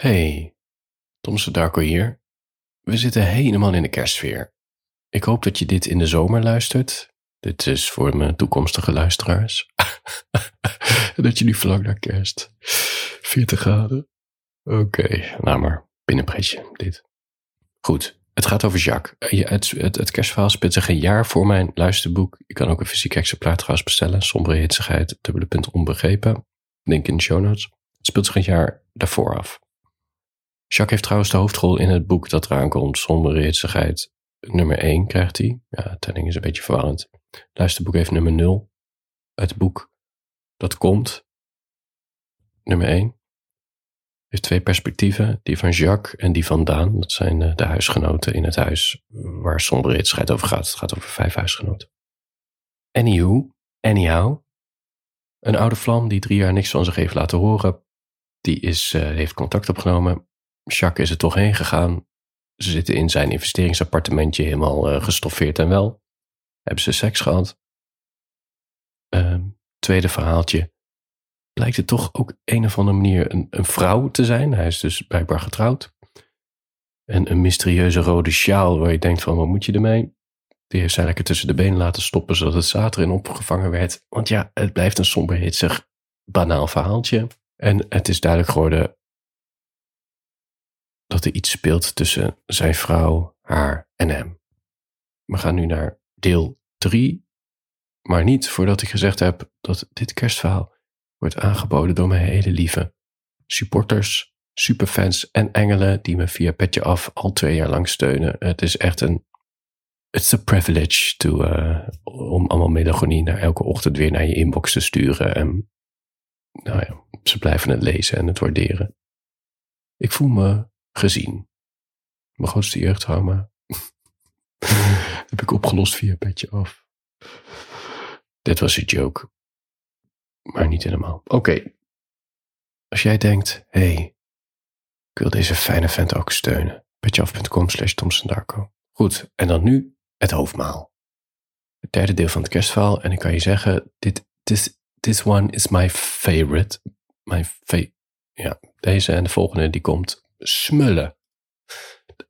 Hey, Tomse Darko hier. We zitten helemaal in de kerstsfeer. Ik hoop dat je dit in de zomer luistert. Dit is voor mijn toekomstige luisteraars. dat je niet verlangt naar kerst. 40 graden. Oké, nou maar, binnenpretje, dit. Goed, het gaat over Jacques. Je- Het, het, het kerstverhaal speelt zich een jaar voor mijn luisterboek. Je kan ook een fysiek exemplaar trouwens bestellen. Sombere hitsigheid, dubbele punt onbegrepen. Link in de show notes. Het speelt zich een jaar daarvoor af. Jacques heeft trouwens de hoofdrol in het boek dat eraan komt. Sombere hitsigheid. Nummer 1 krijgt hij. Ja, telling is een beetje verwarrend. Luisterboek heeft nummer 0. Het boek dat komt. Nummer 1. Heeft twee perspectieven. Die van Jacques en die van Daan. Dat zijn eh, de huisgenoten in het huis waar sombere hitsigheid over gaat. Het gaat over vijf huisgenoten. Anywho, anyhow. Een oude vlam die drie jaar niks van zich heeft laten horen. Die is, eh, heeft contact opgenomen. Jacques is er toch heen gegaan. Ze zitten in zijn investeringsappartementje helemaal eh, gestoffeerd en wel. Hebben ze seks gehad. Ehm, tweede verhaaltje. Blijkt het toch ook een of andere manier een, een vrouw te zijn. Hij is dus blijkbaar getrouwd. En een mysterieuze rode sjaal waar je denkt van wat moet je ermee? Die heeft zij lekker tussen de benen laten stoppen zodat het zater in opgevangen werd. Want ja, het blijft een somber hitsig banaal verhaaltje. En het is duidelijk geworden dat er iets speelt tussen zijn vrouw, haar en hem. We gaan nu naar deel 3. Maar niet voordat ik gezegd heb dat dit kerstverhaal wordt aangeboden door mijn hele lieve supporters, superfans en engelen die me via Petje Af al twee jaar lang steunen. Het is echt een it's a privilege to, eh, om allemaal melancholie naar elke ochtend weer naar je inbox te sturen. En nou ja, ze blijven het lezen en het waarderen. Ik voel me gezien. Mijn grootste jeugdtrauma heb ik opgelost via petje af. Dit was een joke. Maar niet helemaal. Oké. Als jij denkt, hé, hey, ik wil deze fijne vent ook steunen. petjeaf.com slash Darko. Goed, en dan nu het hoofdmaal. Het derde deel van het kerstverhaal. En ik kan je zeggen, dit, this, this one is my favorite. My fa ja, deze en de volgende die komt smullen.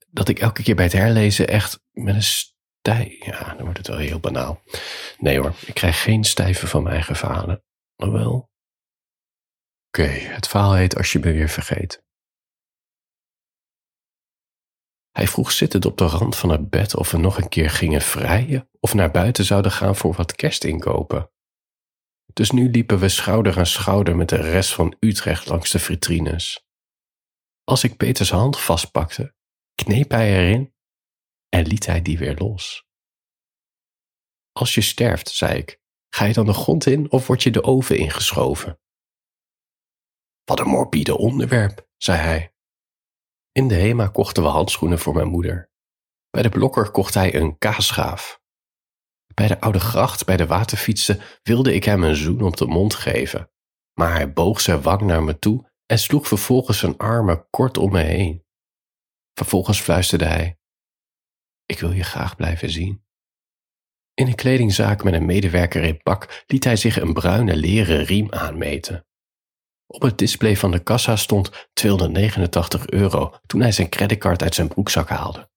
Dat ik elke keer bij het herlezen echt met een stij... Ja, dan wordt het wel heel banaal. Nee hoor, ik krijg geen stijven van mijn eigen verhalen. Wel... Oké, het verhaal heet Als je me weer vergeet. Hij vroeg zittend op de rand van het bed of we nog een keer gingen vrijen of naar buiten zouden gaan voor wat kerstinkopen. Dus nu liepen we schouder aan schouder met de rest van Utrecht langs de vitrines. Als ik Peters hand vastpakte, kneep hij erin en liet hij die weer los. Als je sterft, zei ik, ga je dan de grond in of word je de oven ingeschoven? Wat een morbide onderwerp, zei hij. In de HEMA kochten we handschoenen voor mijn moeder. Bij de blokker kocht hij een kaasschaaf. Bij de oude gracht bij de waterfietsen wilde ik hem een zoen op de mond geven, maar hij boog zijn wang naar me toe en sloeg vervolgens zijn armen kort om me heen. Vervolgens fluisterde hij: Ik wil je graag blijven zien. In een kledingzaak met een medewerker in pak liet hij zich een bruine leren riem aanmeten. Op het display van de kassa stond 289 euro toen hij zijn creditcard uit zijn broekzak haalde.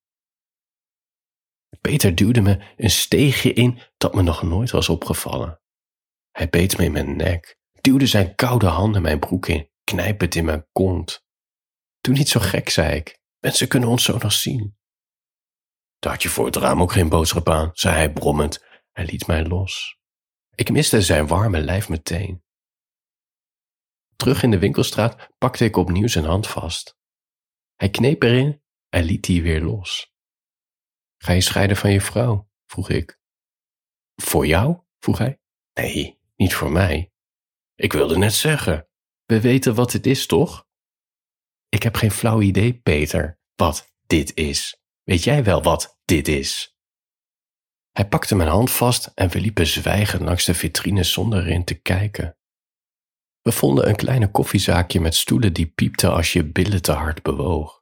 Peter duwde me een steegje in dat me nog nooit was opgevallen. Hij beet me in mijn nek, duwde zijn koude handen mijn broek in, knijpend in mijn kont. Doe niet zo gek, zei ik. Mensen kunnen ons zo nog zien. Daar had je voor het raam ook geen boodschap aan, zei hij brommend. Hij liet mij los. Ik miste zijn warme lijf meteen. Terug in de winkelstraat pakte ik opnieuw zijn hand vast. Hij kneep erin en liet die weer los. Ga je scheiden van je vrouw? vroeg ik. Voor jou? vroeg hij. Nee, niet voor mij. Ik wilde net zeggen. We weten wat dit is, toch? Ik heb geen flauw idee, Peter, wat dit is. Weet jij wel wat dit is? Hij pakte mijn hand vast en we liepen zwijgend langs de vitrine zonder erin te kijken. We vonden een kleine koffiezaakje met stoelen die piepten als je billen te hard bewoog.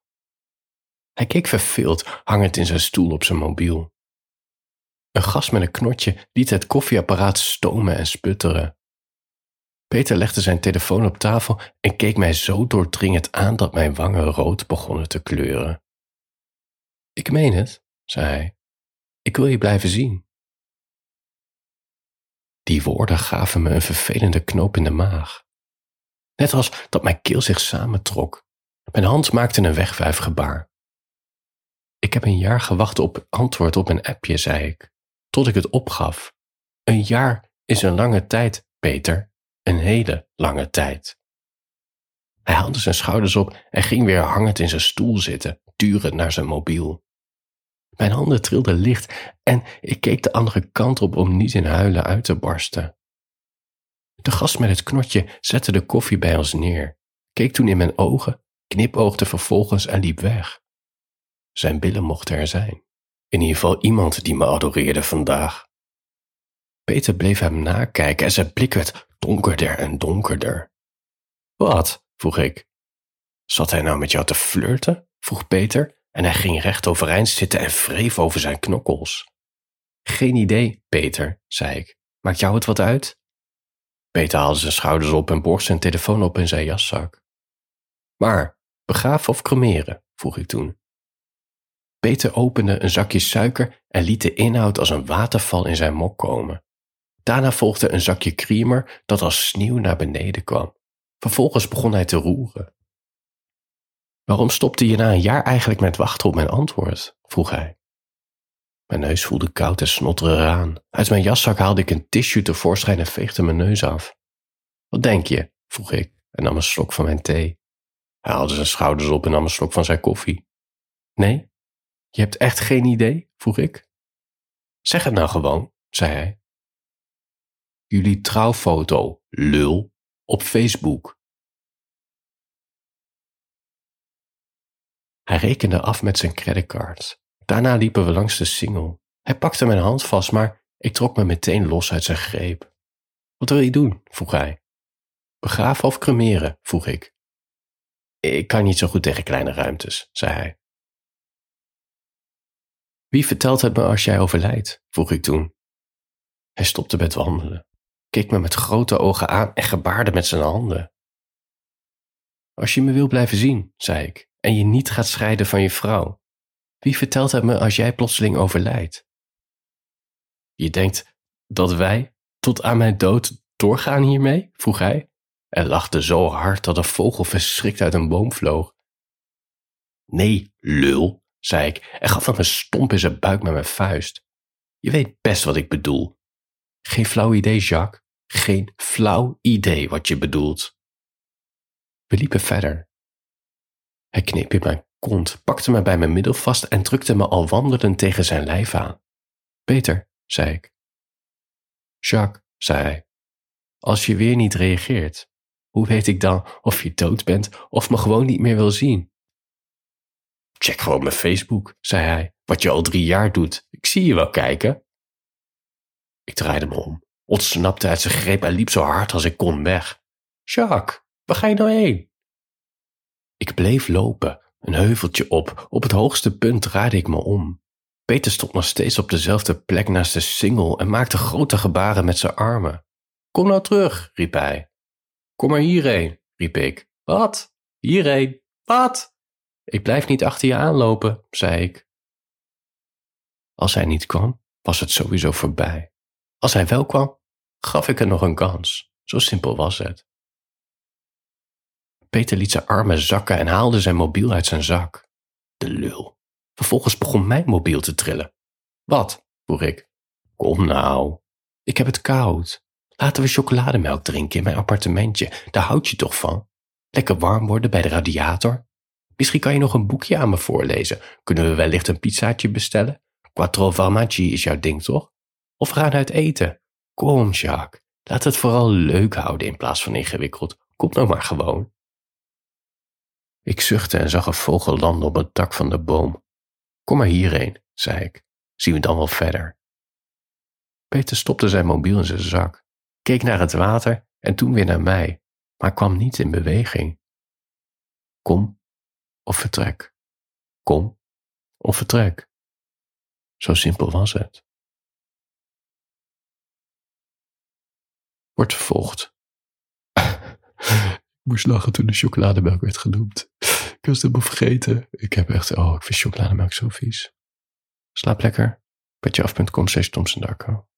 Hij keek verveeld, hangend in zijn stoel op zijn mobiel. Een gast met een knotje liet het koffieapparaat stomen en sputteren. Peter legde zijn telefoon op tafel en keek mij zo doordringend aan dat mijn wangen rood begonnen te kleuren. Ik meen het, zei hij. Ik wil je blijven zien. Die woorden gaven me een vervelende knoop in de maag. Net als dat mijn keel zich samentrok. Mijn hand maakte een wegwuifgebaar. Ik heb een jaar gewacht op antwoord op een appje, zei ik, tot ik het opgaf. Een jaar is een lange tijd, Peter, een hele lange tijd. Hij haalde zijn schouders op en ging weer hangend in zijn stoel zitten, turend naar zijn mobiel. Mijn handen trilden licht en ik keek de andere kant op om niet in huilen uit te barsten. De gast met het knotje zette de koffie bij ons neer, keek toen in mijn ogen, knipoogde vervolgens en liep weg. Zijn billen mochten er zijn. In ieder geval iemand die me adoreerde vandaag. Peter bleef hem nakijken en zijn blik werd donkerder en donkerder. Wat? vroeg ik. Zat hij nou met jou te flirten? vroeg Peter en hij ging recht overeind zitten en wreef over zijn knokkels. Geen idee, Peter, zei ik. Maakt jou het wat uit? Peter haalde zijn schouders op en borst zijn telefoon op in zijn jaszak. Maar, begraven of cremeren? vroeg ik toen. Peter opende een zakje suiker en liet de inhoud als een waterval in zijn mok komen. Daarna volgde een zakje creamer dat als sneeuw naar beneden kwam. Vervolgens begon hij te roeren. Waarom stopte je na een jaar eigenlijk met wachten op mijn antwoord? vroeg hij. Mijn neus voelde koud en snotterig aan. Uit mijn jaszak haalde ik een tissue tevoorschijn en veegde mijn neus af. Wat denk je? vroeg ik en nam een slok van mijn thee. Hij haalde zijn schouders op en nam een slok van zijn koffie. Nee? Je hebt echt geen idee? vroeg ik. Zeg het nou gewoon, zei hij. Jullie trouwfoto, lul, op Facebook. Hij rekende af met zijn creditcard. Daarna liepen we langs de singel. Hij pakte mijn hand vast, maar ik trok me meteen los uit zijn greep. Wat wil je doen? vroeg hij. Begraven of cremeren? vroeg ik. Ik kan niet zo goed tegen kleine ruimtes, zei hij. Wie vertelt het me als jij overlijdt? vroeg ik toen. Hij stopte met wandelen, keek me met grote ogen aan en gebaarde met zijn handen. Als je me wil blijven zien, zei ik, en je niet gaat scheiden van je vrouw, wie vertelt het me als jij plotseling overlijdt? Je denkt dat wij tot aan mijn dood doorgaan hiermee? vroeg hij en lachte zo hard dat een vogel verschrikt uit een boom vloog. Nee, lul, zei ik en gaf hem een stomp in zijn buik met mijn vuist. Je weet best wat ik bedoel. Geen flauw idee, Jacques. Geen flauw idee wat je bedoelt. We liepen verder. Hij kneep in mijn kont, pakte me bij mijn middel vast en drukte me al wandelend tegen zijn lijf aan. Peter, zei ik. Jacques, zei hij, als je weer niet reageert, hoe weet ik dan of je dood bent of me gewoon niet meer wil zien? Check gewoon mijn Facebook, zei hij, wat je al drie jaar doet. Ik zie je wel kijken. Ik draaide me om, ontsnapte uit zijn greep en liep zo hard als ik kon weg. Jacques, waar ga je nou heen? Ik bleef lopen, een heuveltje op. Op het hoogste punt draaide ik me om. Peter stond nog steeds op dezelfde plek naast de singel en maakte grote gebaren met zijn armen. Kom nou terug, riep hij. Kom maar hierheen, riep ik. Wat? Hierheen? Wat? Ik blijf niet achter je aanlopen, zei ik. Als hij niet kwam, was het sowieso voorbij. Als hij wel kwam, gaf ik er nog een kans. Zo simpel was het. Peter liet zijn armen zakken en haalde zijn mobiel uit zijn zak. De lul. Vervolgens begon mijn mobiel te trillen. Wat? vroeg ik. Kom nou. Ik heb het koud. Laten we chocolademelk drinken in mijn appartementje. Daar houd je toch van? Lekker warm worden bij de radiator? Misschien kan je nog een boekje aan me voorlezen. Kunnen we wellicht een pizzaatje bestellen? Quattro formaggi is jouw ding, toch? Of we gaan uit eten. Kom, Jacques. Laat het vooral leuk houden in plaats van ingewikkeld. Kom nou maar gewoon. Ik zuchtte en zag een vogel landen op het dak van de boom. Kom maar hierheen, zei ik. Zien we dan wel verder. Peter stopte zijn mobiel in zijn zak, keek naar het water en toen weer naar mij, maar kwam niet in beweging. Kom of vertrek. Kom of vertrek. Zo simpel was het. wordt vervolgd. ik moest lachen toen de chocolademelk werd genoemd. ik was het me vergeten. Ik heb echt, oh, ik vind chocolademelk zo vies. Slaap lekker. Petjeaf.com slash Thompson Darko.